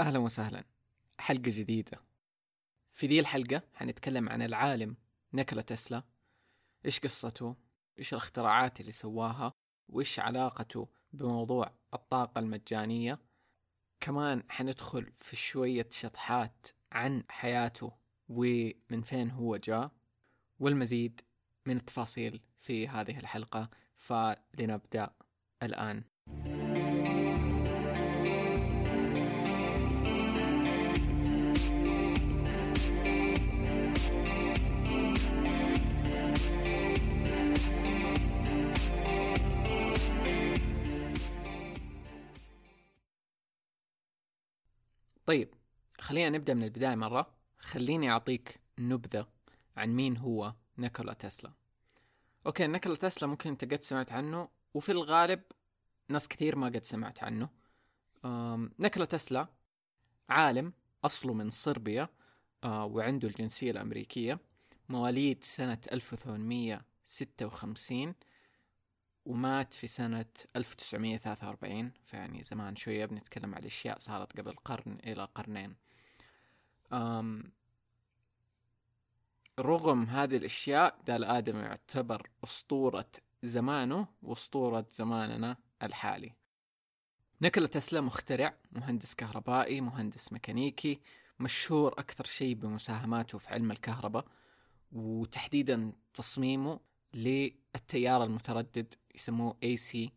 أهلا وسهلا. حلقة جديدة. في ذي الحلقة حنتكلم عن العالم نيكولا تسلا. إيش قصته؟ إيش الاختراعات اللي سواها؟ وإيش علاقته بموضوع الطاقة المجانية؟ كمان حندخل في شوية شطحات عن حياته ومن فين هو جاء. والمزيد من التفاصيل في هذه الحلقة. فلنبدأ الآن. طيب خلينا نبدأ من البداية مرة. خليني أعطيك نبذة عن مين هو نيكولا تسلا. أوكي نيكولا تسلا ممكن أنت قد سمعت عنه وفي الغالب ناس كثير ما قد سمعت عنه. نيكولا تسلا عالم أصله من صربيا وعنده الجنسية الأمريكية مواليد سنة 1856 ومات في سنة 1943 فيعني زمان شوية بنتكلم على أشياء صارت قبل قرن إلى قرنين. أم رغم هذه الأشياء دال آدم يعتبر أسطورة زمانه وأسطورة زماننا الحالي. نيكولا تسلا مخترع مهندس كهربائي مهندس ميكانيكي مشهور أكثر شيء بمساهماته في علم الكهرباء وتحديدا تصميمه للتيار المتردد يسموه AC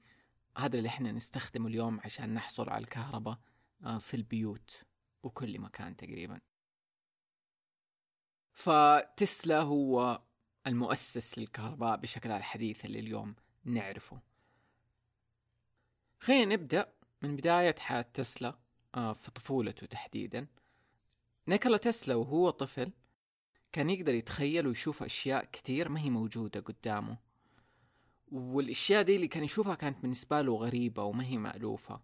هذا اللي إحنا نستخدمه اليوم عشان نحصل على الكهرباء آه، في البيوت وكل مكان تقريبا. فتسلا هو المؤسس للكهرباء بشكلها الحديث اللي اليوم نعرفه. خلينا نبدأ من بداية حياة تسلا آه، في طفولته تحديدا. نيكولا تسلا وهو طفل كان يقدر يتخيل ويشوف أشياء كتير ما هي موجودة قدامه. والأشياء دي اللي كان يشوفها كانت بالنسبة له غريبة وما هي مألوفة.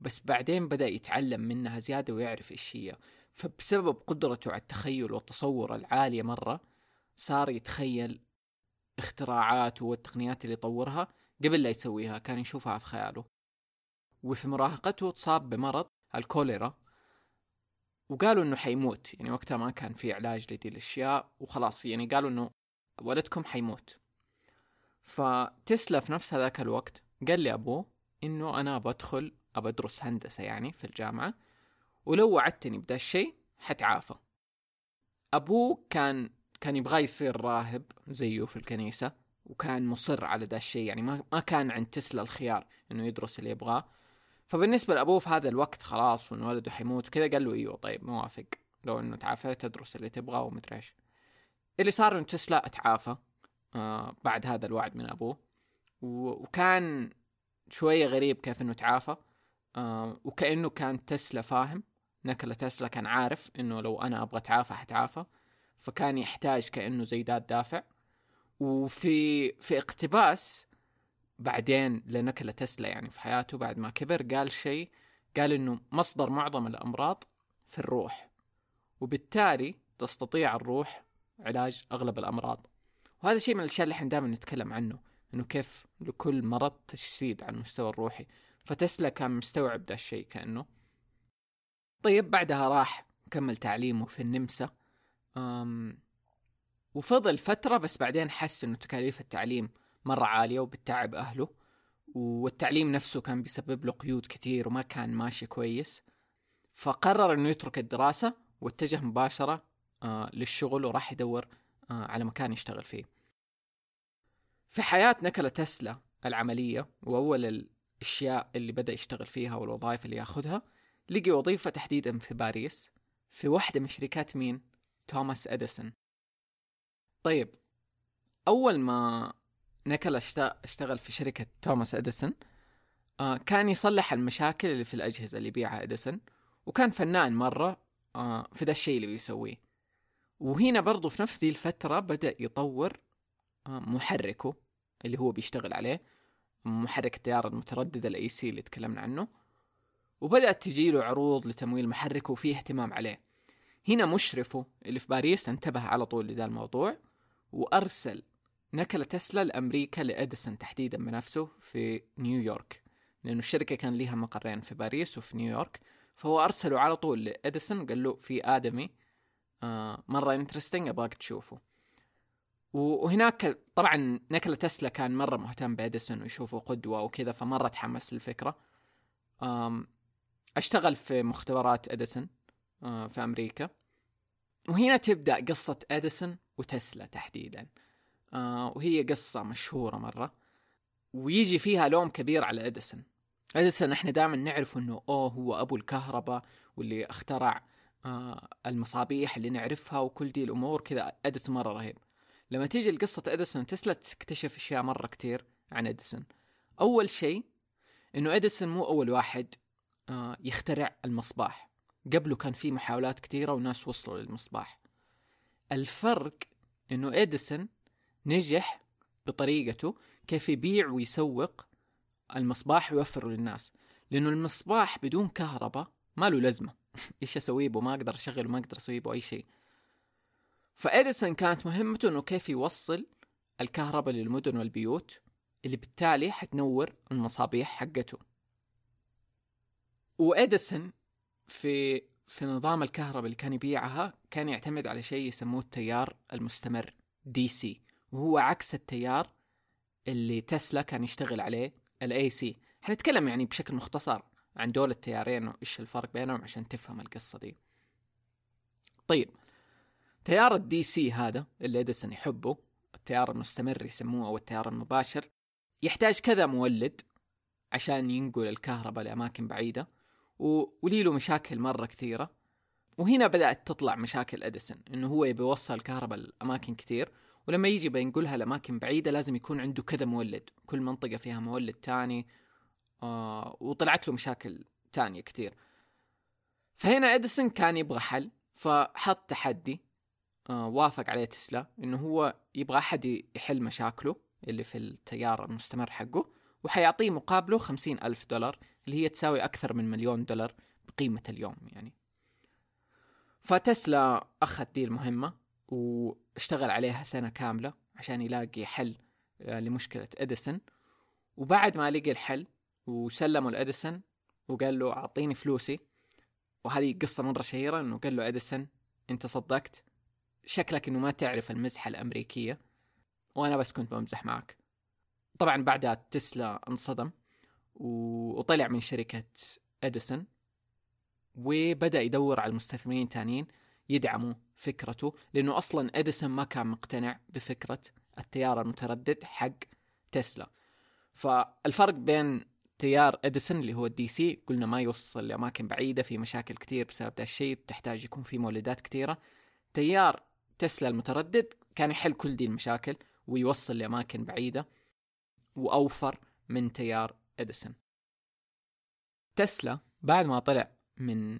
بس بعدين بدأ يتعلم منها زيادة ويعرف إيش هي. فبسبب قدرته على التخيل والتصور العالية مرة صار يتخيل اختراعات والتقنيات اللي يطورها قبل لا يسويها كان يشوفها في خياله. وفي مراهقته تصاب بمرض الكوليرا. وقالوا إنه حيموت يعني وقتها ما كان في علاج لدي الأشياء وخلاص يعني قالوا إنه ولدكم حيموت. فتسلا في نفس هذاك الوقت قال لي أبوه إنه أنا بدخل أبدرس هندسة يعني في الجامعة ولو وعدتني بدا الشيء حتعافى. أبوه كان كان يبغى يصير راهب زيه في الكنيسة وكان مصر على ذا الشيء يعني ما ما كان عند تسلا الخيار إنه يدرس اللي يبغاه. فبالنسبة لأبوه في هذا الوقت خلاص وإن ولده حيموت كذا قال له أيوه طيب موافق. لو إنه تعافيت تدرس اللي تبغاه ومدري إيش. اللي صار إنه تسلا أتعافى آه بعد هذا الوعد من أبوه. و- وكان شوية غريب كيف إنه تعافى آه وكأنه كان تسلا فاهم. نيكولا تسلا كان عارف إنه لو أنا أبغى أتعافى حتعافى. فكان يحتاج كأنه زي ذات دافع. وفي في اقتباس بعدين لنكلة تسلا يعني في حياته بعد ما كبر قال شيء قال إنه مصدر معظم الأمراض في الروح وبالتالي تستطيع الروح علاج أغلب الأمراض. وهذا شيء من الأشياء اللي إحنا دائما نتكلم عنه إنه كيف لكل مرض تجسيد على المستوى الروحي. فتسلا كان مستوعب ده الشيء كأنه. طيب بعدها راح كمل تعليمه في النمسا. أم وفضل فترة بس بعدين حس إنه تكاليف التعليم مرة عالية وبتعب أهله والتعليم نفسه كان بيسبب له قيود كتير وما كان ماشي كويس. فقرر إنه يترك الدراسة واتجه مباشرة آه للشغل وراح يدور آه على مكان يشتغل فيه. في حياة نيكولا تسلا العملية وأول الأشياء اللي بدأ يشتغل فيها والوظائف اللي ياخذها لقي وظيفة تحديدا في باريس في واحدة من شركات مين؟ توماس أديسون. طيب أول ما اشت- اشتغل في شركة توماس اديسون. آه كان يصلح المشاكل اللي في الأجهزة اللي يبيعها اديسون وكان فنان مرة آه في ذا الشيء اللي بيسويه. وهنا برضو في نفس دي الفترة بدأ يطور آه محركه اللي هو بيشتغل عليه محرك التيار المتردد ال AC اللي تكلمنا عنه. وبدأت تجيله عروض لتمويل محركه وفيه اهتمام عليه. هنا مشرفه اللي في باريس انتبه على طول لذا الموضوع وأرسل نقل تسلا لأمريكا لإديسون تحديدا بنفسه في نيويورك لأنه الشركة كان لها مقرين في باريس وفي نيويورك فهو أرسله على طول لأديسون وقال له في آدمي آه مرة interesting أبغاك تشوفه. وهناك طبعا نيكولا تسلا كان مرة مهتم بأديسون ويشوفه قدوة وكذا فمرة تحمس للفكرة. أشتغل في مختبرات أديسون آه، في أمريكا. وهنا تبدأ قصة أديسون وتسلا تحديدا. آه، وهي قصة مشهورة مرة. ويجي فيها لوم كبير على إديسون. إديسون إحنا دائما نعرف إنه أوه هو أبو الكهرباء واللي اخترع آه المصابيح اللي نعرفها وكل دي الأمور كذا. إديسون مرة رهيب. لما تيجي لقصة إديسون تسلا تكتشف أشياء مرة كتير عن إديسون. أول شيء إنه إديسون مو أول واحد آه يخترع المصباح. قبله كان في محاولات كثيرة وناس وصلوا للمصباح. الفرق إنه إديسون نجح بطريقته كيف يبيع ويسوق المصباح ويوفره للناس. لأنه المصباح بدون كهرباء ما له لازمة. إيش أسوي به؟ ما أقدر اشغله ما أقدر أسوي به أي شيء. فإديسون كانت مهمته إنه كيف يوصل الكهرباء للمدن والبيوت اللي بالتالي حتنور المصابيح حقته. وإديسون في في نظام الكهرباء اللي كان يبيعها كان يعتمد على شيء يسموه التيار المستمر DC وهو عكس التيار اللي تسلا كان يشتغل عليه ال AC حنتكلم يعني بشكل مختصر عن دول التيارين وإيش الفرق بينهم عشان تفهم القصة دي. طيب تيار ال DC هذا اللي اديسون يحبه التيار المستمر يسموه أو التيار المباشر يحتاج كذا مولد عشان ينقل الكهرباء لأماكن بعيدة ولي له مشاكل مرة كثيرة. وهنا بدأت تطلع مشاكل أديسون إنه هو يبي يوصل الكهرباء لأماكن كثير ولما يجي بينقلها لأماكن بعيدة لازم يكون عنده كذا مولد كل منطقة فيها مولد تاني آه وطلعت له مشاكل تانية كثير فهنا أديسون كان يبغى حل فحط تحدي آه وافق عليه تسلا إنه هو يبغى أحد يحل مشاكله اللي في التيار المستمر حقه وحيعطيه مقابله خمسين ألف دولار اللي هي تساوي أكثر من مليون دولار بقيمة اليوم يعني. فتسلا أخذ دي المهمة واشتغل عليها سنة كاملة عشان يلاقي حل آه، لمشكلة إديسون. وبعد ما لقي الحل وسلموا لإديسون وقال له أعطيني فلوسي. وهذه قصة مرة شهيرة إنه قال له إديسون أنت صدقت؟ شكلك إنه ما تعرف المزحة الأمريكية وأنا بس كنت بمزح معك. طبعا بعدها تسلا انصدم وطلع من شركة إديسون وبدأ يدور على المستثمرين تانيين يدعموا فكرته لأنه أصلا إديسون ما كان مقتنع بفكرة التيار المتردد حق تسلا. فالفرق بين تيار إديسون اللي هو ال DC قلنا ما يوصل لأماكن بعيدة في مشاكل كثير بسبب ذا الشيء تحتاج يكون في مولدات كثيره تيار تسلا المتردد كان يحل كل دي المشاكل ويوصل لأماكن بعيدة وأوفر من تيار إديسون. تسلا بعد ما طلع من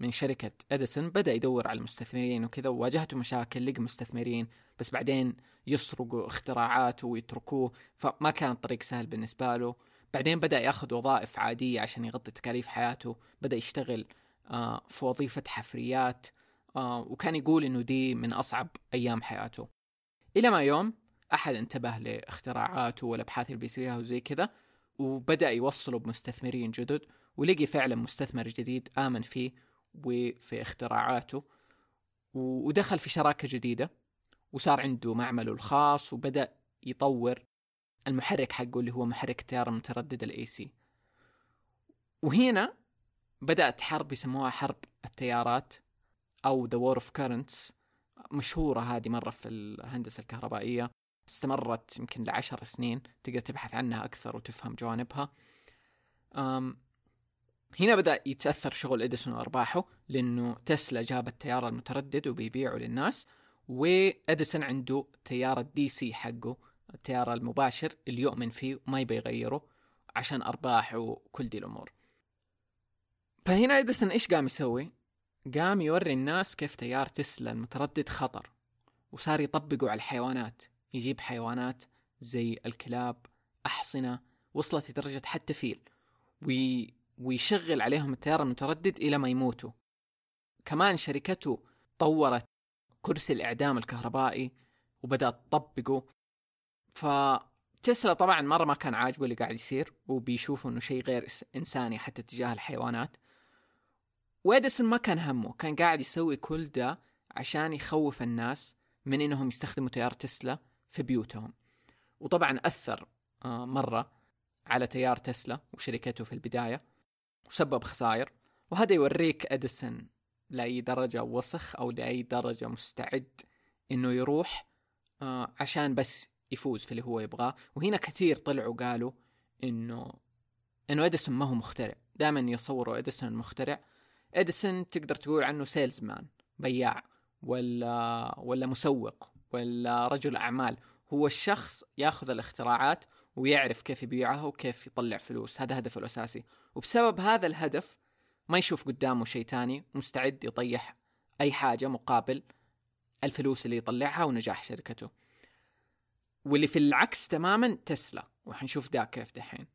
من شركة إديسون بدأ يدور على المستثمرين وكذا وواجهته مشاكل لقى مستثمرين بس بعدين يسرقوا اختراعاته ويتركوه فما كان الطريق سهل بالنسبة له. بعدين بدأ ياخذ وظائف عادية عشان يغطي تكاليف حياته بدأ يشتغل آه، في وظيفة حفريات آه، وكان يقول إنه دي من أصعب أيام حياته. إلى ما يوم أحد انتبه لاختراعاته والأبحاث اللي بيسويها وزي كذا وبدأ يوصله بمستثمرين جدد ولقي فعلا مستثمر جديد آمن فيه. وفي اختراعاته ودخل في شراكة جديدة وصار عنده معمله الخاص وبدأ يطور المحرك حقه اللي هو محرك التيار المتردد ال AC وهنا بدأت حرب يسموها حرب التيارات أو the war of currents مشهورة هذه مرة في الهندسة الكهربائية استمرت يمكن لعشر سنين تقدر تبحث عنها أكثر وتفهم جوانبها. هنا بدأ يتأثر شغل إديسون وأرباحه لأنه تسلا جاب التيار المتردد وبيبيعه للناس وإديسون عنده تيار ال DC حقه التيار المباشر اللي يؤمن فيه وما يبي يغيره عشان أرباح وكل دي الأمور فهنا إديسون إيش قام يسوي؟ قام يوري الناس كيف تيار تسلا المتردد خطر وصار يطبقه على الحيوانات يجيب حيوانات زي الكلاب أحصنة وصلت لدرجة حتى فيل وي... ويشغل عليهم التيار المتردد إلى ما يموتوا. كمان شركته طورت كرسي الإعدام الكهربائي وبدأت تطبقه. فتسلا طبعا مرة ما كان عاجبه اللي قاعد يصير وبيشوفوا إنه شيء غير إنساني حتى تجاه الحيوانات. وإديسون ما كان همه كان قاعد يسوي كل ده عشان يخوف الناس من إنهم يستخدموا تيار تسلا في بيوتهم. وطبعا أثر آه، مرة على تيار تسلا وشركته في البداية. وسبب خسائر وهذا يوريك أديسون لأي درجة وسخ أو لأي درجة مستعد إنه يروح آه، عشان بس يفوز في اللي هو يبغاه. وهنا كثير طلعوا قالوا إنه إنه أديسون ما هو مخترع. دائما يصوروا أديسون مخترع. أديسون تقدر تقول عنه salesman بياع ولا ولا مسوق ولا رجل أعمال. هو الشخص ياخذ الاختراعات ويعرف كيف يبيعها وكيف يطلع فلوس. هذا هدفه الأساسي. وبسبب هذا الهدف ما يشوف قدامه شيء تاني مستعد يطيح أي حاجة مقابل الفلوس اللي يطلعها ونجاح شركته. واللي في العكس تماما تسلا وحنشوف دا كيف دحين.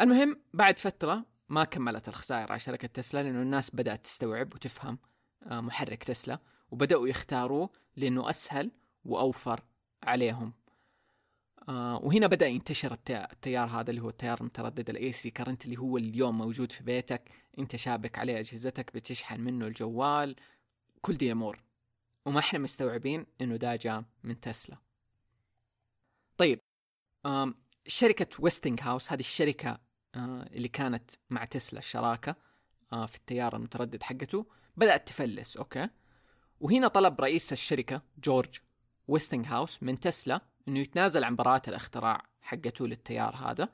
المهم بعد فترة ما كملت الخسائر على شركة تسلا لأنه الناس بدأت تستوعب وتفهم آه، محرك تسلا وبدأوا يختاروه لأنه أسهل وأوفر عليهم. وهنا بدأ ينتشر التيار هذا اللي هو التيار المتردد ال AC current اللي هو اليوم موجود في بيتك. أنت شابك عليه أجهزتك بتشحن منه الجوال. كل دي أمور. وما إحنا مستوعبين إنه ده جاء من تسلا. طيب شركة ويستنج هاوس هذه الشركة آه، اللي كانت مع تسلا الشراكة آه، في التيار المتردد حقته بدأت تفلس أوكي؟ وهنا طلب رئيس الشركة جورج ويستنج هاوس من تسلا إنه يتنازل عن براءة الاختراع حقته للتيار هذا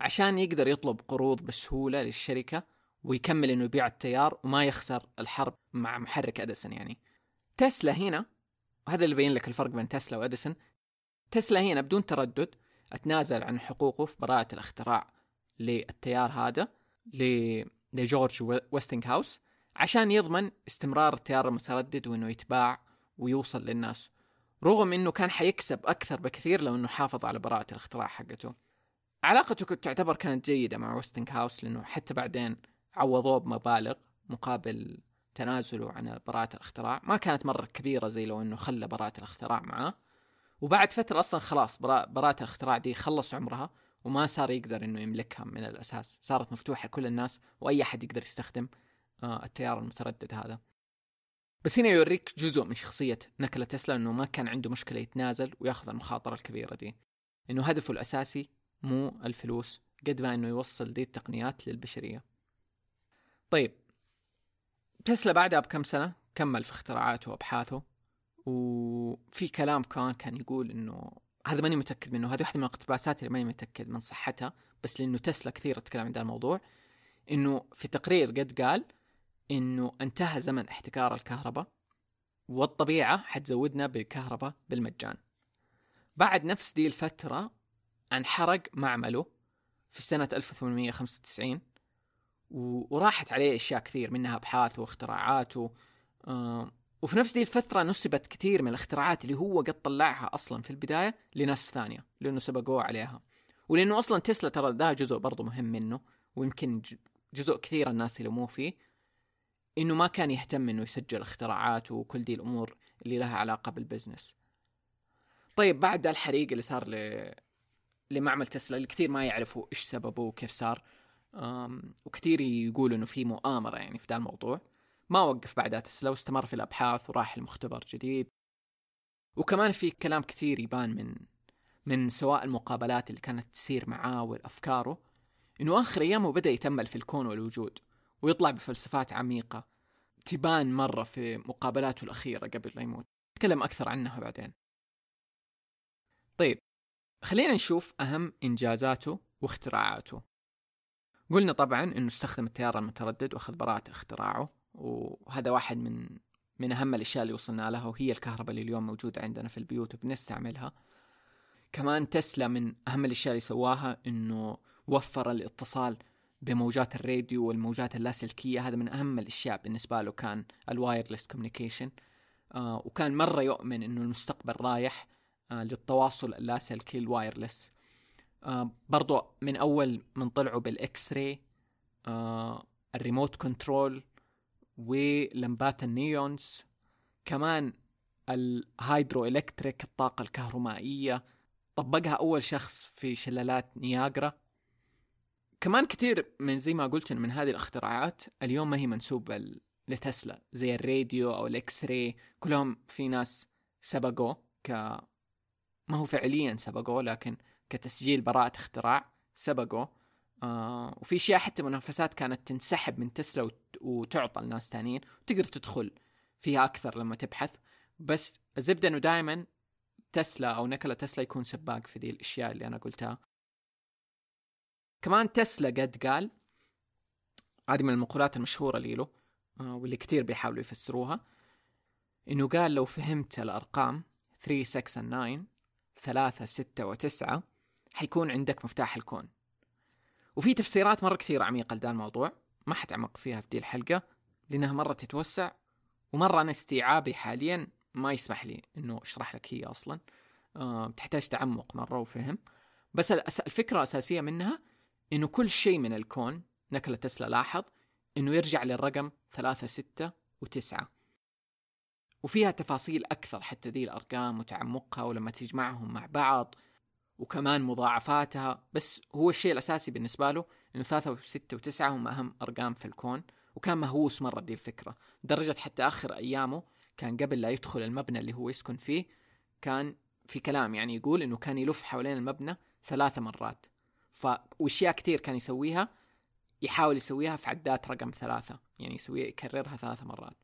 عشان يقدر يطلب قروض بسهولة للشركة ويكمل إنه يبيع التيار وما يخسر الحرب مع محرك أديسون يعني. تسلا هنا وهذا اللي يبين لك الفرق بين تسلا وأديسون. تسلا هنا بدون تردد أتنازل عن حقوقه في براءة الاختراع للتيار هذا لجورج ويستنج هاوس عشان يضمن استمرار التيار المتردد وإنه يتباع ويوصل للناس. رغم إنه كان حيكسب أكثر بكثير لو إنه حافظ على براءة الاختراع حقته. علاقته كنت تعتبر كانت جيدة مع ويستنج هاوس لأنه حتى بعدين عوضوه بمبالغ مقابل تنازله عن براءة الاختراع ما كانت مرة كبيرة زي لو إنه خلى براءة الاختراع معاه وبعد فترة أصلا خلاص براءة الاختراع دي خلص عمرها وما صار يقدر إنه يملكها من الأساس. صارت مفتوحة لكل الناس وأي أحد يقدر يستخدم آه، التيار المتردد هذا. بس هنا يوريك جزء من شخصية نكلة تسلا إنه ما كان عنده مشكلة يتنازل وياخذ المخاطرة الكبيرة دي. إنه هدفه الأساسي مو الفلوس قد ما إنه يوصل دي التقنيات للبشرية. طيب تسلا بعدها بكم سنة كمل في اختراعاته وأبحاثه وفي كلام كمان كان يقول إنه هذا ماني متأكد منه. هذه واحدة من الاقتباسات اللي ماني متأكد من صحتها بس لأنه تسلا كثير تتكلم عن الموضوع. إنه في تقرير قد قال إنه انتهى زمن احتكار الكهرباء والطبيعة حتزودنا بالكهرباء بالمجان. بعد نفس دي الفترة انحرق معمله في سنة 1895 وراحت عليه أشياء كثير منها أبحاث واختراعات و... وفي نفس دي الفترة نسبت كثير من الاختراعات اللي هو قد طلعها أصلا في البداية لناس ثانية لأنه سبقوه عليها. ولأنه أصلا تسلا ترى ده جزء برضه مهم منه ويمكن جزء كثير الناس يلوموه فيه إنه ما كان يهتم إنه يسجل اختراعات وكل دي الأمور اللي لها علاقة بال business. طيب بعد الحريق اللي صار ل... لمعمل تسلا اللي كثير ما يعرفوا إيش سببه وكيف صار أم... وكثير يقولوا إنه في مؤامرة يعني في ذا الموضوع. ما وقف بعدها تسلا واستمر في الأبحاث وراح لمختبر جديد. وكمان في كلام كثير يبان من من سواء المقابلات اللي كانت تصير معاه وافكاره إنه آخر أيامه بدأ يتامل في الكون والوجود. ويطلع بفلسفات عميقة. تبان مرة في مقابلاته الأخيرة قبل لا يموت. نتكلم أكثر عنها بعدين. طيب خلينا نشوف أهم إنجازاته واختراعاته. قلنا طبعا أنه استخدم التيار المتردد وأخذ براءة اختراعه وهذا واحد من من أهم الأشياء اللي وصلنا لها وهي الكهرباء اللي اليوم موجودة عندنا في البيوت وبنستعملها. كمان تسلا من أهم الأشياء اللي سواها أنه وفر الاتصال بموجات الراديو والموجات اللاسلكية هذا من أهم الأشياء بالنسبة له كان ال wireless communication. آه وكان مرة يؤمن أنه المستقبل رايح آه للتواصل اللاسلكي ال wireless. آه برضو من أول من طلعوا بال X-ray آه ال remote control ولمبات ال neons. كمان ال hydroelectric الطاقة الكهرومائية طبقها أول شخص في شلالات نياجرا. كمان كثير من زي ما قلت من هذه الاختراعات اليوم ما هي منسوبة لتسلا زي الراديو أو الاكس راي كلهم في ناس سبقوا ك ما هو فعليا سبقوا لكن كتسجيل براءة اختراع سبقوا آه وفي أشياء حتى منافسات كانت تنسحب من تسلا وت... وتعطى لناس ثانيين وتقدر تدخل فيها أكثر لما تبحث. بس الزبده انه دائما تسلا أو نكلا تسلا يكون سباق في ذي الأشياء اللي أنا قلتها. كمان تسلا قد قال هذه من المقولات المشهورة لي له آه، واللي كتير بيحاولوا يفسروها إنه قال لو فهمت الأرقام 3 6 9 3 6 و9 حيكون عندك مفتاح الكون. وفي تفسيرات مرة كثير عميقة لدا الموضوع ما حتعمق فيها في دي الحلقة لأنها مرة تتوسع ومرة أنا استيعابي حاليا ما يسمح لي إنه أشرح لك هي أصلا. أه تحتاج تعمق مرة وفهم. بس الفكرة الأساسية منها إنه كل شيء من الكون نكلة تسلا لاحظ إنه يرجع للرقم ثلاثة ستة وتسعة. وفيها تفاصيل أكثر حتى ذي الأرقام وتعمقها ولما تجمعهم مع بعض وكمان مضاعفاتها. بس هو الشيء الأساسي بالنسبة له إنه ثلاثة وستة وتسعة هم أهم أرقام في الكون وكان مهووس مرة بدي الفكرة. درجة حتى آخر أيامه كان قبل لا يدخل المبنى اللي هو يسكن فيه كان في كلام يعني يقول إنه كان يلف حوالين المبنى ثلاث مرات. ف واشياء كثير كان يسويها يحاول يسويها في عدات رقم ثلاثة يعني يسويها يكررها ثلاث مرات.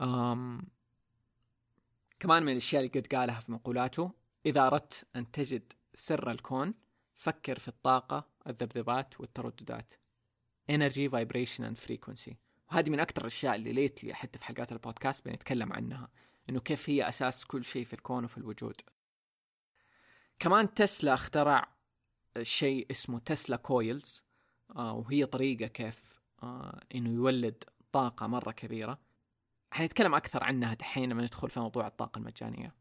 أم... كمان من الأشياء اللي قد قالها في مقولاته إذا أردت أن تجد سر الكون فكر في الطاقة الذبذبات والترددات. Energy vibration and frequency. وهذه من أكثر الأشياء اللي lately حتى في حلقات البودكاست بنتكلم عنها إنه كيف هي أساس كل شيء في الكون وفي الوجود. كمان تسلا اخترع شيء اسمه Tesla coils آه وهي طريقة كيف آه إنه يولد طاقة مرة كبيرة. حنتكلم أكثر عنها دحين لما ندخل في موضوع الطاقة المجانية.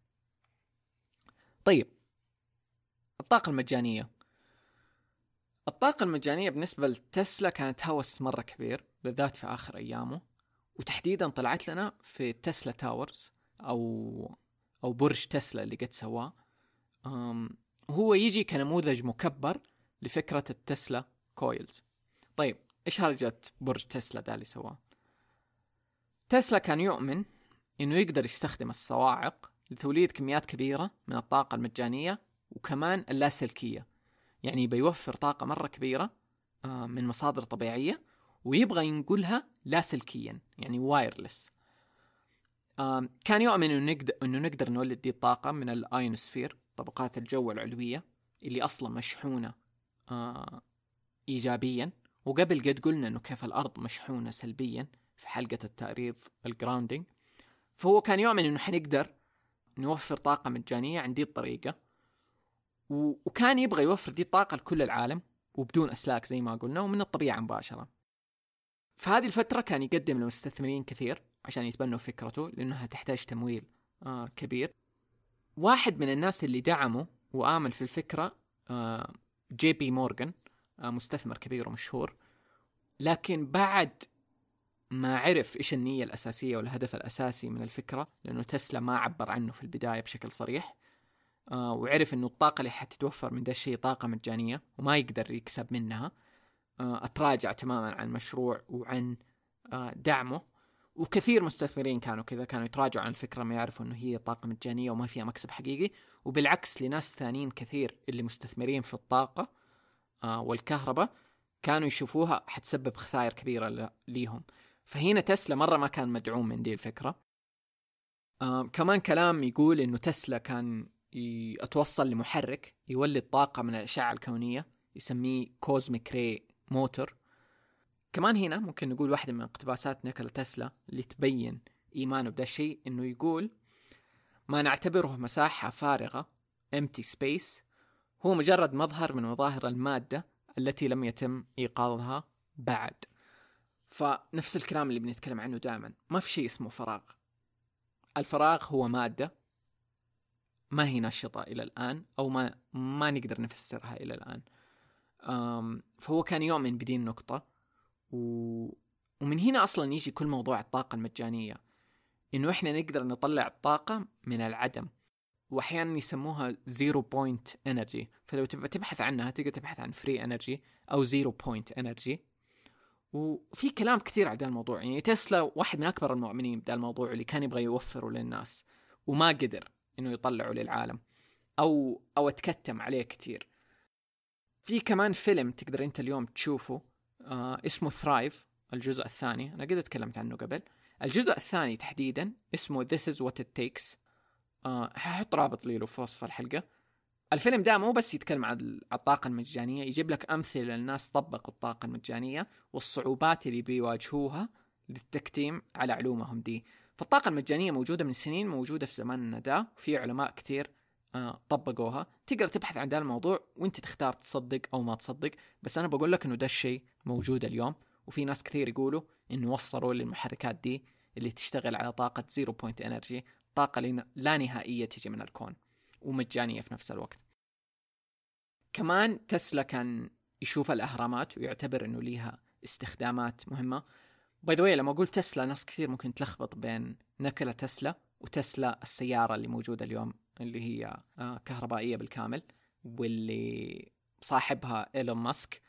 طيب الطاقة المجانية. الطاقة المجانية بالنسبة لتسلا كانت هوس مرة كبير بالذات في آخر أيامه. وتحديدا طلعت لنا في Tesla towers أو أو برج تسلا اللي قد سواه. هو يجي كنموذج مكبر لفكرة ال Tesla coils طيب إيش هرجة برج تسلا ده اللي سواه؟ تسلا كان يؤمن إنه يقدر يستخدم الصواعق لتوليد كميات كبيرة من الطاقة المجانية وكمان اللاسلكية. يعني بيوفر طاقة مرة كبيرة آه، من مصادر طبيعية ويبغى ينقلها لاسلكيا يعني wireless كان يؤمن إنه نقدر إنه نقدر نولد دي الطاقة من الايونوسفير طبقات الجو العلوية اللي أصلا مشحونة آه، ايجابيا. وقبل قد قلنا إنه كيف الأرض مشحونة سلبيا في حلقة التأريض الجراوندينج فهو كان يؤمن إنه حنقدر نوفر طاقة مجانية عن دي الطريقة. وكان يبغى يوفر دي الطاقة لكل العالم وبدون أسلاك زي ما قلنا ومن الطبيعة مباشرة. في هذه الفترة كان يقدم لمستثمرين كثير عشان يتبنوا فكرته لأنها تحتاج تمويل آه كبير. واحد من الناس اللي دعمه وآمن في الفكرة آه جي بي مورغان آه مستثمر كبير ومشهور. لكن بعد ما عرف إيش النية الأساسية والهدف الأساسي من الفكرة لأنه تسلا ما عبر عنه في البداية بشكل صريح آه وعرف إنه الطاقة اللي حتتوفر من ده الشيء طاقة مجانية وما يقدر يكسب منها أتراجع تماما عن المشروع وعن دعمه. وكثير مستثمرين كانوا كذا كانوا يتراجعوا عن الفكرة ما يعرفوا إنه هي طاقة مجانية وما فيها مكسب حقيقي. وبالعكس لناس ثانيين كثير اللي مستثمرين في الطاقة آه والكهرباء كانوا يشوفوها حتسبب خسائر كبيرة ليهم. فهنا تسلا مرة ما كان مدعوم من دي الفكرة. آه كمان كلام يقول إنه تسلا كان أتوصل لمحرك يولد طاقة من الأشعة الكونية يسميه cosmic ray motor كمان هنا ممكن نقول واحدة من اقتباسات نيكولا تسلا اللي تبين إيمانه بدا الشيء إنه يقول ما نعتبره مساحة فارغة empty space هو مجرد مظهر من مظاهر المادة التي لم يتم إيقاظها بعد. فنفس الكلام اللي بنتكلم عنه دائما ما في شيء اسمه فراغ. الفراغ هو مادة ما هي نشطة إلى الآن أو ما ما نقدر نفسرها إلى الآن. فهو كان يؤمن بدي النقطة و... ومن هنا أصلا يجي كل موضوع الطاقة المجانية. إنه إحنا نقدر نطلع الطاقة من العدم. واحيانا يسموها zero point energy فلو تبغى تبحث عنها تقدر تبحث عن free energy أو zero point energy وفي كلام كثير على ذا الموضوع. يعني تسلا واحد من أكبر المؤمنين بهذا الموضوع اللي كان يبغى يوفره للناس وما قدر إنه يطلعه للعالم أو أو أتكتم عليه كثير. في كمان فيلم تقدر أنت اليوم تشوفه. آه اسمه ثرايف الجزء الثاني. أنا قد تكلمت عنه قبل. الجزء الثاني تحديدا اسمه This is what it takes. آه ححط رابط له في وصف الحلقة. الفيلم ده مو بس يتكلم عن الطاقة المجانية يجيب لك أمثلة للناس طبقوا الطاقة المجانية والصعوبات اللي بيواجهوها للتكتيم على علومهم دي. فالطاقة المجانية موجودة من سنين موجودة في زماننا ده وفي علماء كتير آه طبقوها. تقدر تبحث عن ده الموضوع وانت تختار تصدق أو ما تصدق. بس أنا بقول لك إنه ده الشيء موجود اليوم وفي ناس كثير يقولوا انه وصلوا للمحركات دي اللي تشتغل على طاقة zero point energy طاقة لا نهائية تجي من الكون ومجانية في نفس الوقت. كمان تسلا كان يشوف الأهرامات ويعتبر أنه ليها استخدامات مهمة. by the way لما أقول تسلا ناس كثير ممكن تلخبط بين نيكولا تسلا وتسلا السيارة اللي موجودة اليوم اللي هي آه، كهربائية بالكامل واللي صاحبها إيلون ماسك.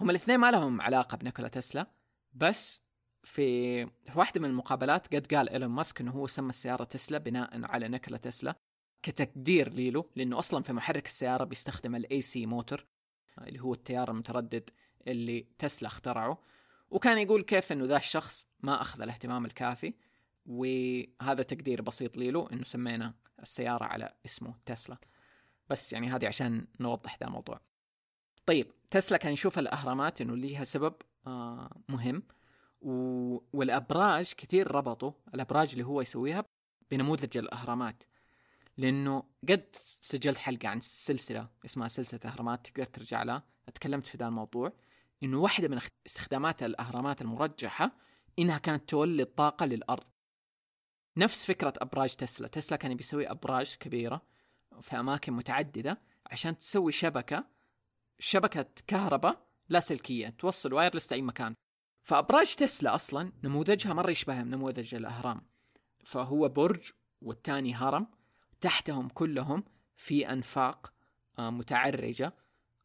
هم الاثنين ما لهم علاقة بنيكولا تسلا بس في في واحدة من المقابلات قد قال إيلون ماسك إنه هو سمى السيارة تسلا بناء على نيكولا تسلا كتقدير له لأنه أصلا في محرك السيارة بيستخدم ال AC motor اللي هو التيار المتردد اللي تسلا اخترعه. وكان يقول كيف إنه ذا الشخص ما أخذ الاهتمام الكافي وهذا تقدير بسيط ليلو إنه سمينا السيارة على اسمه تسلا. بس يعني هذه عشان نوضح ذا الموضوع طيب تسلا كان يشوف الأهرامات إنه ليها سبب آه مهم. و... والأبراج كثير ربطوا الأبراج اللي هو يسويها بنموذج الأهرامات. لأنه قد سجلت حلقة عن سلسلة اسمها سلسلة أهرامات تقدر ترجع لها. اتكلمت في ذا الموضوع. إنه واحدة من استخدامات الأهرامات المرجحة إنها كانت تولد طاقه للأرض. نفس فكرة أبراج تسلا. تسلا كان بيسوي أبراج كبيرة في أماكن متعددة عشان تسوي شبكة شبكة كهرباء لاسلكيه توصل wireless لأي مكان. فأبراج تسلا أصلا نموذجها مرة يشبه نموذج الأهرام. فهو برج والتاني هرم تحتهم كلهم في أنفاق آه، متعرجة.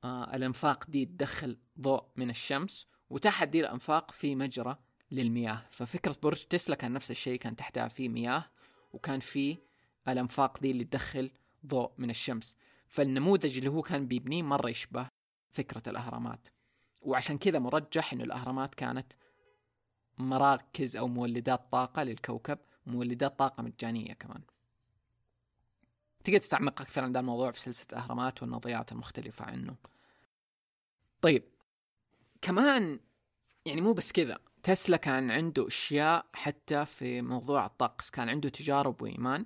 آه، الأنفاق دي تدخل ضوء من الشمس وتحت دي الأنفاق في مجرى للمياه. ففكرة برج تسلا كان نفس الشيء كان تحتها في مياه وكان في الأنفاق دي اللي تدخل ضوء من الشمس. فالنموذج اللي هو كان بيبنيه مرة يشبه فكرة الأهرامات. وعشان كذا مرجح إنه الأهرامات كانت مراكز أو مولدات طاقة للكوكب مولدات طاقة مجانية كمان. تقدر تستعمق أكثر عن ذا الموضوع في سلسلة الأهرامات والنظريات المختلفة عنه. طيب كمان يعني مو بس كذا تسلا كان عنده أشياء حتى في موضوع الطقس كان عنده تجارب وإيمان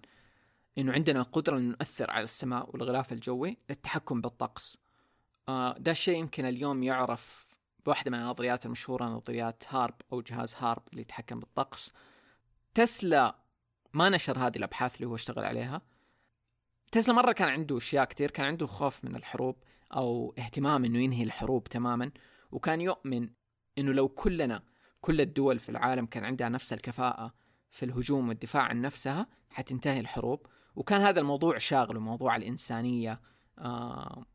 إنه عندنا قدره ان نؤثر على السماء والغلاف الجوي للتحكم بالطقس. آه ده الشيء يمكن اليوم يعرف بواحدة من النظريات المشهورة نظريات هارب أو جهاز هارب اللي يتحكم بالطقس. تسلا ما نشر هذه الأبحاث اللي هو اشتغل عليها. تسلا مرة كان عنده أشياء كثير كان عنده خوف من الحروب أو اهتمام إنه ينهي الحروب تماما. وكان يؤمن إنه لو كلنا كل الدول في العالم كان عندها نفس الكفاءة في الهجوم والدفاع عن نفسها حتنتهي الحروب. وكان هذا الموضوع شاغله موضوع الإنسانية آه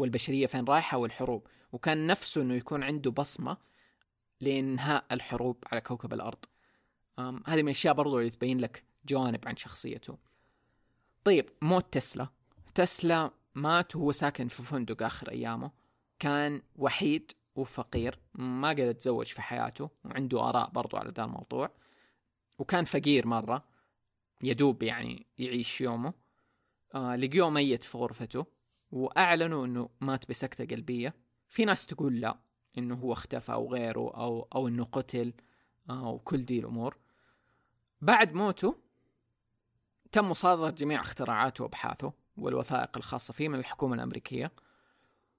والبشرية فين رايحة والحروب. وكان نفسه إنه يكون عنده بصمة لإنهاء الحروب على كوكب الأرض. هذه من الأشياء برضو اللي تبين لك جوانب عن شخصيته. طيب موت تسلا. تسلا مات وهو ساكن في فندق آخر أيامه. كان وحيد وفقير ما قدر يتزوج في حياته وعنده آراء برضو على ذا الموضوع. وكان فقير مرة يدوب يعني يعيش يومه. آه لقيوه ميت في غرفته. وأعلنوا إنه مات بسكتة قلبية. في ناس تقول لا إنه هو اختفى أو غيره أو أو إنه قتل أو كل دي الأمور. بعد موته تم مصادرة جميع اختراعاته وأبحاثه والوثائق الخاصة فيه من الحكومة الأمريكية.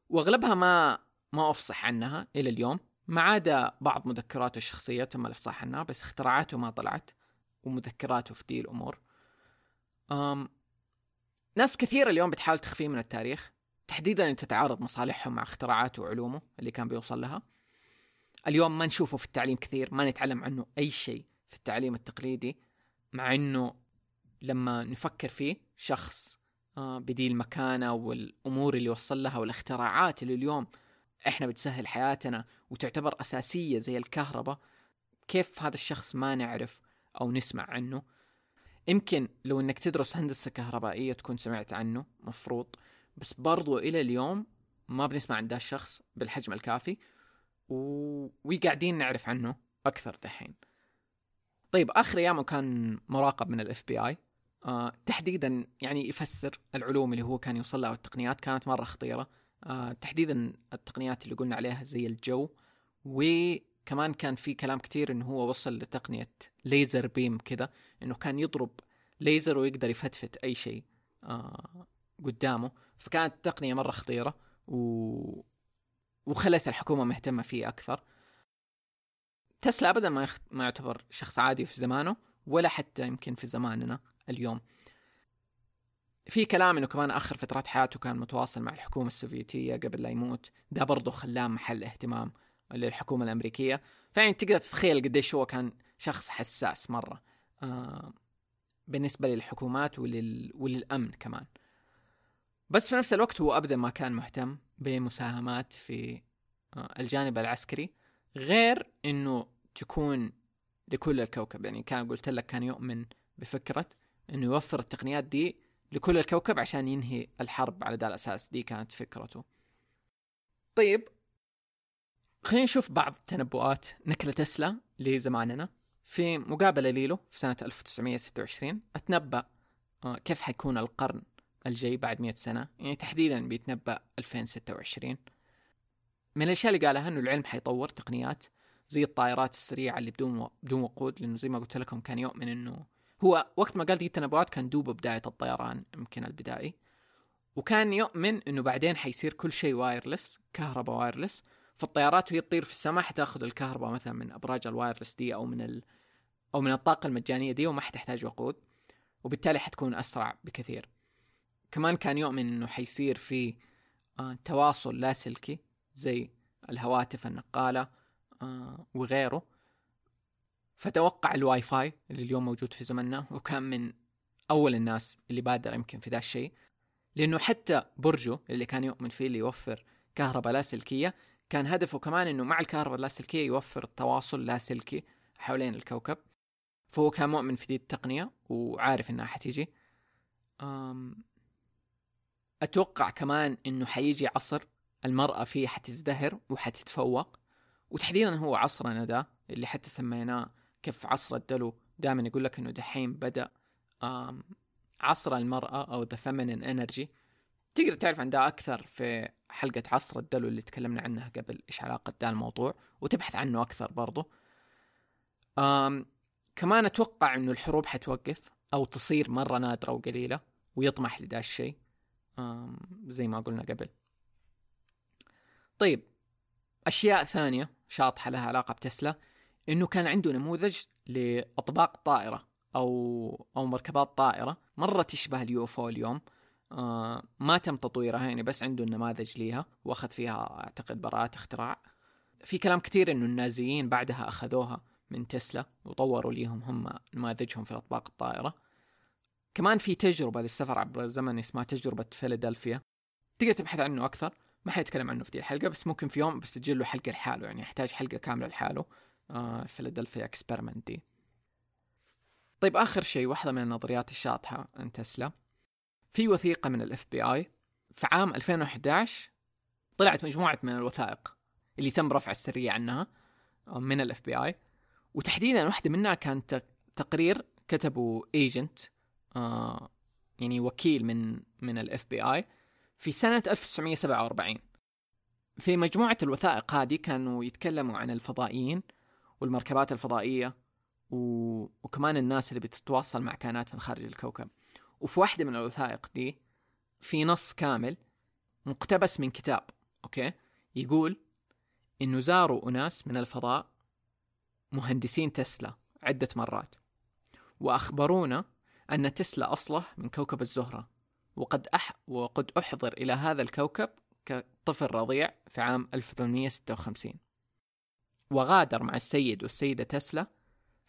وأغلبها ما ما أفصح عنها إلى اليوم. ما عدا بعض مذكراته الشخصية تم الإفصاح عنها بس اختراعاته ما طلعت ومذكراته في دي الأمور. ناس كثير اليوم بتحاول تخفيه من التاريخ تحديدا ان تتعارض مصالحهم مع اختراعاته وعلومه اللي كان بيوصل لها. اليوم ما نشوفه في التعليم كثير ما نتعلم عنه أي شيء في التعليم التقليدي مع إنه لما نفكر فيه شخص آه، بديل مكانه والأمور اللي وصل لها والاختراعات اللي اليوم إحنا بتسهل حياتنا وتعتبر أساسية زي الكهرباء كيف هذا الشخص ما نعرف أو نسمع عنه؟ يمكن لو إنك تدرس هندسة كهربائية تكون سمعت عنه مفروض. بس برضو إلى اليوم ما بنسمع عن ذا الشخص بالحجم الكافي و... وقاعدين نعرف عنه أكثر دحين. طيب آخر أيامه كان مراقب من ال FBI آه تحديدا يعني يفسر العلوم اللي هو كان يوصل لها والتقنيات كانت مرة خطيرة. آه تحديدا التقنيات اللي قلنا عليها زي الجو وكمان كان في كلام كتير إنه هو وصل لتقنية ليزر بيم كذا إنه كان يضرب ليزر ويقدر يفتفت أي شيء آه قدامه. فكانت تقنيه مرة خطيرة و... وخلت الحكومة مهتمة فيه أكثر. تسلا ابدا ما يخ... ما يعتبر شخص عادي في زمانه ولا حتى يمكن في زماننا اليوم. في كلام إنه كمان آخر فترات حياته كان متواصل مع الحكومة السوفيتية قبل لا يموت. ده برضه خلاه محل اهتمام. للحكومة الأمريكية. فيعني تقدر تتخيل قديش هو كان شخص حساس مرة آه بالنسبة للحكومات ولل... وللأمن كمان. بس في نفس الوقت هو ابدا ما كان مهتم بمساهمات في آه الجانب العسكري غير إنه تكون لكل الكوكب. يعني كان قلت لك كان يؤمن بفكرة إنه يوفر التقنيات دي لكل الكوكب عشان ينهي الحرب على ذا الأساس. دي كانت فكرته. طيب خلينا نشوف بعض تنبؤات نكلة تسلا لزماننا. في مقابلة ليلو في سنة 1926 أتنبأ آه، كيف حيكون القرن الجاي بعد مئة سنة؟ يعني تحديدا بيتنبأ 2026 من الأشياء اللي قالها أنه العلم حيطور تقنيات زي الطائرات السريعة اللي بدون بدون وقود لأنه زي ما قلت لكم كان يؤمن أنه هو وقت ما قال دي التنبؤات كان دوب بداية الطيران يمكن البدائي. وكان يؤمن إنه بعدين حيصير كل شيء wireless كهرباء wireless فالطيارات وهي تطير في السماء حتاخذ الكهرباء مثلا من أبراج ال wireless دي أو من ال... أو من الطاقة المجانية دي وما حتحتاج وقود وبالتالي حتكون أسرع بكثير. كمان كان يؤمن إنه حيصير في آه تواصل لاسلكي زي الهواتف النقالة آه وغيره. فتوقع الواي فاي اللي اليوم موجود في زمننا وكان من أول الناس اللي بادر يمكن في ذا الشيء. لأنه حتى برجه اللي كان يؤمن فيه اللي يوفر كهرباء لاسلكيه كان هدفه كمان إنه مع الكهرباء اللاسلكيه يوفر التواصل لاسلكي حوالين الكوكب. فهو كان مؤمن في دي التقنية وعارف إنها حتيجي. أتوقع كمان إنه حيجي عصر المرأة فيه حتزدهر وحتتفوق. وتحديدا هو عصرنا ده اللي حتى سميناه كيف عصر الدلو دائما يقول لك إنه دحين بدأ عصر المرأة أو the feminine energy تقدر تعرف عن ده أكثر في حلقة عصر الدلو اللي تكلمنا عنها قبل؟ إيش علاقة ده الموضوع؟ وتبحث عنه أكثر برضو. آم كمان أتوقع إنه الحروب حتوقف أو تصير مرة نادرة وقليلة ويطمح لدا الشيء. زي ما قلنا قبل. طيب أشياء ثانية شاطحة لها علاقة بتسلا إنه كان عنده نموذج لأطباق طائرة أو أو مركبات طائرة مرة تشبه اليوفو اليوم. آه ما تم تطويرها يعني بس عنده النماذج ليها وأخذ فيها أعتقد براءة اختراع. في كلام كثير إنه النازيين بعدها أخذوها من تسلا وطوروا ليهم هم نماذجهم في الأطباق الطائرة. كمان في تجربة للسفر عبر الزمن اسمها تجربة فيلادلفيا. تقدر تبحث عنه أكثر؟ ما حيتكلم عنه في دي الحلقة بس ممكن في يوم بسجل له حلقة لحاله يعني يحتاج حلقة كاملة لحاله. آه فيلادلفيا experiment دي طيب آخر شيء واحدة من النظريات الشاطحة عن تسلا. في وثيقة من ال FBI في عام 2011 طلعت مجموعة من الوثائق اللي تم رفع السرية عنها آه، من ال FBI وتحديدا واحدة منها كانت تقرير كتبه agent آه يعني وكيل من من ال FBI في سنة 1947 في مجموعة الوثائق هذه كانوا يتكلموا عن الفضائيين والمركبات الفضائية و... وكمان الناس اللي بتتواصل مع كائنات من خارج الكوكب. وفي واحدة من الوثائق دي في نص كامل مقتبس من كتاب أوكي؟ يقول إنه زاروا أناس من الفضاء مهندسين تسلا عدة مرات وأخبرونا أن تسلا أصله من كوكب الزهرة وقد أح وقد أحضر إلى هذا الكوكب كطفل رضيع في عام 1856 وغادر مع السيد والسيدة تسلا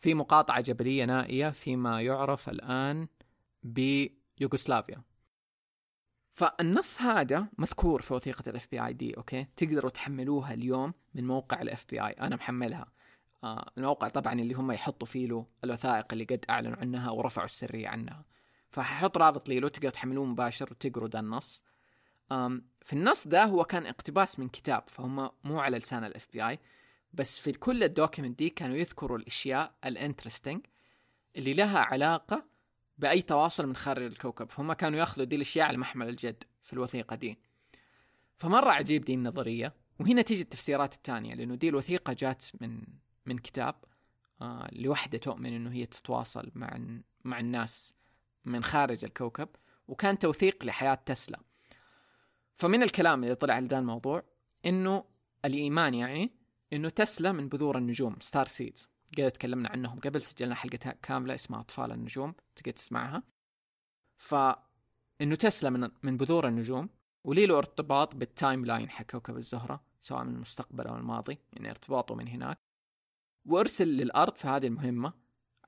في مقاطعة جبلية نائية فيما يعرف الآن ب يوغوسلافيا فالنص هذا مذكور في وثيقة ال FBI دي أوكي؟ تقدروا تحملوها اليوم من موقع ال FBI أنا محملها. آه الموقع طبعا اللي هم يحطوا فيه له الوثائق اللي قد أعلنوا عنها ورفعوا السرية عنها. فححط رابط لي له تقدر تحملوه مباشر وتقروا ده النص. في النص ده هو كان اقتباس من كتاب فهم مو على لسان ال FBI بس في كل ال document دي كانوا يذكروا الأشياء ال interesting اللي لها علاقة بأي تواصل من خارج الكوكب فهم كانوا يأخذوا دي الأشياء على محمل الجد في الوثيقة دي. فمرة عجيب دي النظرية؟ وهنا تيجي التفسيرات الثانية لأنه دي الوثيقة جات من من كتاب آه لوحدة تؤمن أنه هي تتواصل مع مع الناس من خارج الكوكب وكان توثيق لحياة تسلا. فمن الكلام اللي طلع ذا الموضوع إنه الإيمان يعني إنه تسلا من بذور النجوم ستار سيدز. قد تكلمنا عنهم قبل سجلنا حلقة كاملة اسمها أطفال النجوم تقدر تسمعها. ف إنه تسلا من من بذور النجوم ولي له ارتباط بال timeline حق كوكب الزهرة سواء من المستقبل أو الماضي يعني ارتباطه من هناك. وأرسل للأرض في هذه المهمة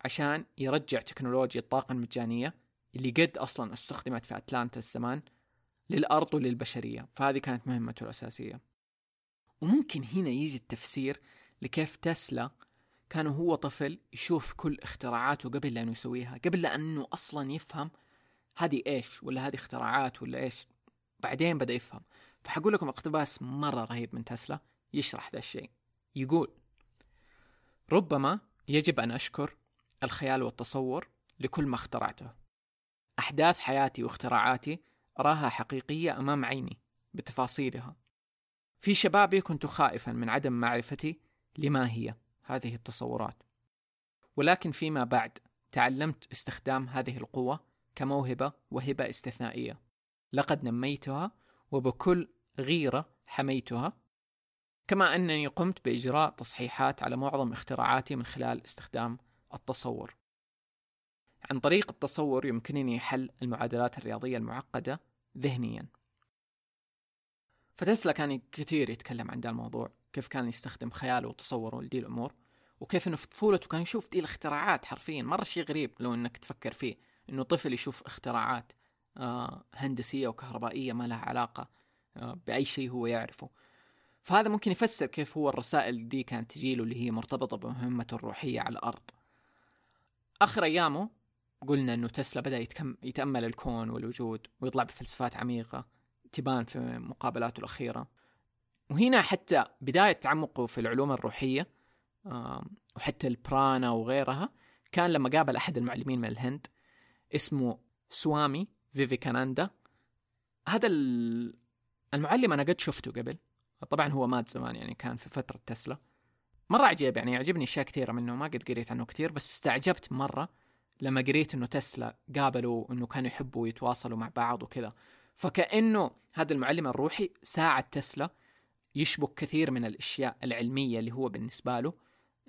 عشان يرجع تكنولوجيا الطاقة المجانية اللي قد أصلا استخدمت في أتلانتس الزمان للأرض وللبشرية. فهذه كانت مهمته الأساسية. وممكن هنا يجي التفسير لكيف تسلا كان هو طفل يشوف كل اختراعاته قبل لا يسويها قبل لأنه أصلا يفهم هذه إيش ولا هذه اختراعات ولا إيش. بعدين بدأ يفهم. فحقول لكم اقتباس مرة رهيب من تسلا يشرح ذا الشيء. يقول ربما يجب أن أشكر الخيال والتصور لكل ما اخترعته. أحداث حياتي واختراعاتي أراها حقيقية أمام عيني بتفاصيلها. في شبابي كنت خائفا من عدم معرفتي لما هي. هذه التصورات. ولكن فيما بعد تعلمت استخدام هذه القوة كموهبة وهبة استثنائية. لقد نميتها وبكل غيرة حميتها كما أنني قمت بإجراء تصحيحات على معظم اختراعاتي من خلال استخدام التصور. عن طريق التصور يمكنني حل المعادلات الرياضية المعقدة ذهنيا. فتسلا كان كثير يتكلم عن ذا الموضوع. كيف كان يستخدم خياله وتصوره لدي الأمور وكيف إنه في طفولته كان يشوف دي الاختراعات حرفيا مرة شيء غريب لو إنك تفكر فيه إنه طفل يشوف اختراعات آه هندسية وكهربائية ما لها علاقة آه بأي شيء هو يعرفه. فهذا ممكن يفسر كيف هو الرسائل دي كانت تجيله اللي هي مرتبطة بمهمته الروحية على الأرض. آخر أيامه قلنا إنه تسلا بدأ يتكم يتأمل الكون والوجود ويطلع بفلسفات عميقة تبان في مقابلاته الأخيرة. وهنا حتى بداية تعمقه في العلوم الروحية وحتى البرانا وغيرها كان لما قابل أحد المعلمين من الهند اسمه سوامي فيفيكاناندا. هذا المعلم أنا قد شفته قبل. طبعا هو مات زمان يعني كان في فترة تسلا. مرة عجيب يعني يعجبني أشياء كثيرة منه ما قد قريت عنه كثير بس استعجبت مرة لما قريت إنه تسلا قابلوا إنه كانوا يحبوا يتواصلوا مع بعض وكذا. فكأنه هذا المعلم الروحي ساعد تسلا يشبك كثير من الأشياء العلمية اللي هو بالنسبة له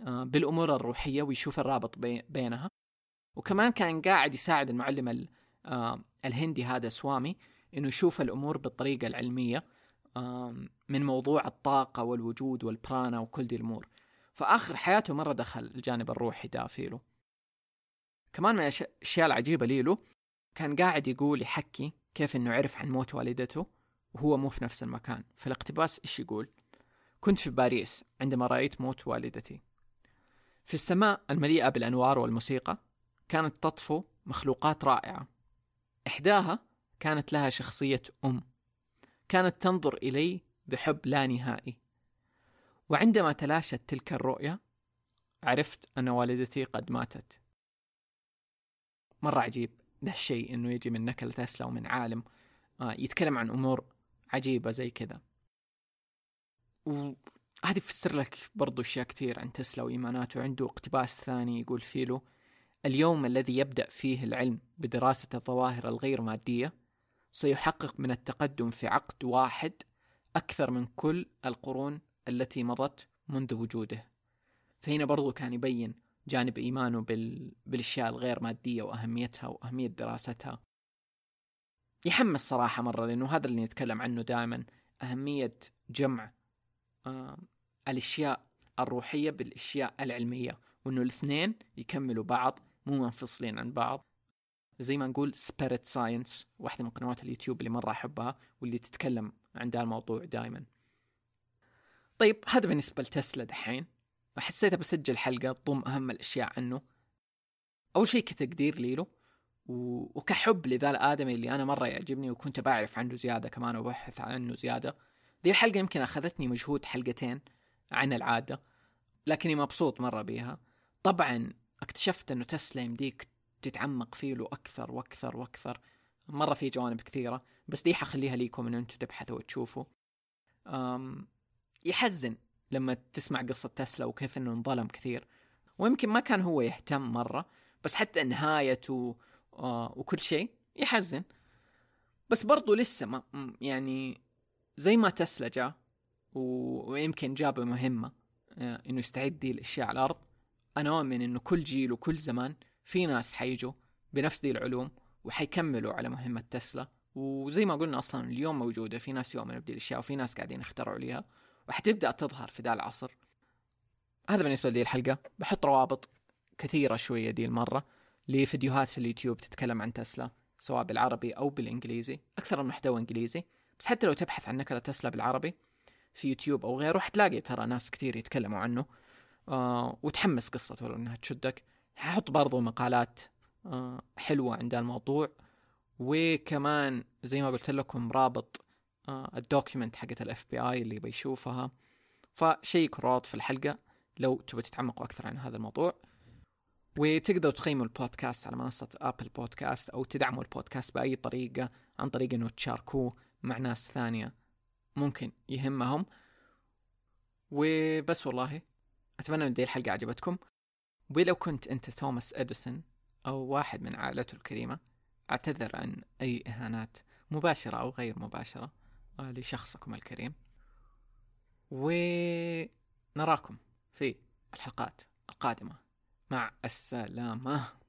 آه، بالأمور الروحية ويشوف الرابط بينها. وكمان كان قاعد يساعد المعلم آه، الهندي هذا سوامي إنه يشوف الأمور بالطريقة العلمية من موضوع الطاقة والوجود والبرانا وكل دي الأمور. فآخر حياته مرة دخل الجانب الروحي ده فيه كمان من الأشياء العجيبة لي له كان قاعد يقول يحكي كيف إنه عرف عن موت والدته. وهو مو في نفس المكان. في الاقتباس إيش يقول؟ كنت في باريس عندما رأيت موت والدتي. في السماء المليئة بالأنوار والموسيقى كانت تطفو مخلوقات رائعة. إحداها كانت لها شخصية أم. كانت تنظر إلي بحب لا نهائي. وعندما تلاشت تلك الرؤية عرفت أن والدتي قد ماتت. مرة عجيب. ده الشيء إنه يجي من نكلة تسلا ومن عالم آه يتكلم عن أمور عجيبة زي كذا. وهذه يفسر لك برضو أشياء كثير عن تسلا وإيماناته. عنده اقتباس ثاني يقول فيه له اليوم الذي يبدأ فيه العلم بدراسة الظواهر الغير مادية سيحقق من التقدم في عقد واحد أكثر من كل القرون التي مضت منذ وجوده. فهنا برضو كان يبين جانب إيمانه بال... بالأشياء الغير مادية وأهميتها وأهمية دراستها. يحمس صراحة مرة لأنه هذا اللي نتكلم عنه دائما أهمية جمع آه الأشياء الروحية بالأشياء العلمية وأنه الاثنين يكملوا بعض مو منفصلين عن بعض. زي ما نقول Spirit Science واحدة من قنوات اليوتيوب اللي مرة أحبها واللي تتكلم عن ذا الموضوع دائما طيب هذا بالنسبة لتسلا دحين. حسيت بسجل حلقة تضم أهم الأشياء عنه. أول شيء كتقدير لي له وكحب لذا الآدمي اللي أنا مرة يعجبني وكنت بعرف عنه زيادة كمان وبحث عنه زيادة. ذي الحلقة يمكن أخذتني مجهود حلقتين عن العادة لكني مبسوط مرة بيها. طبعا اكتشفت إنه تسلا يمديك تتعمق فيه له أكثر وأكثر وأكثر. مرة في جوانب كثيرة بس دي حخليها ليكم ان أنتم تبحثوا وتشوفوا. أم يحزن لما تسمع قصة تسلا وكيف إنه انظلم كثير. ويمكن ما كان هو يهتم مرة بس حتى نهايته وكل شيء يحزن. بس برضو لسه ما يعني زي ما تسلا جاء ويمكن جاب مهمة آه إنه يستعد دي الأشياء على الأرض. أنا اؤمن إنه كل جيل وكل زمان في ناس حيجوا بنفس دي العلوم وحيكملوا على مهمة تسلا. وزي ما قلنا أصلا اليوم موجودة في ناس يؤمنوا بدي الأشياء وفي ناس قاعدين يخترعوا ليها. وحتبدأ تظهر في ذا العصر. هذا بالنسبة لدي الحلقة. بحط روابط كثيرة شوية دي المرة. لفيديوهات في اليوتيوب تتكلم عن تسلا سواء بالعربي أو بالإنجليزي أكثر المحتوى إنجليزي. بس حتى لو تبحث عن نكلة تسلا بالعربي في يوتيوب أو غيره حتلاقي ترى ناس كثير يتكلموا عنه. آه وتحمس قصته لو إنها تشدك. ححط برضو مقالات آه حلوة عند الموضوع. وكمان زي ما قلت لكم رابط آه ال document حقت ال FBI اللي بيشوفها. ف check وا روابط في الحلقة لو تبغوا تتعمقوا أكثر عن هذا الموضوع. وتقدروا تقيموا البودكاست على منصة أبل بودكاست أو تدعموا البودكاست بأي طريقة عن طريق أنه تشاركوه مع ناس ثانية ممكن يهمهم. وبس والله أتمنى أن الحلقة عجبتكم. ولو كنت أنت توماس إديسون أو واحد من عائلته الكريمة أعتذر عن أي إهانات مباشرة أو غير مباشرة لشخصكم الكريم. ونراكم في الحلقات القادمة. مع السلامة.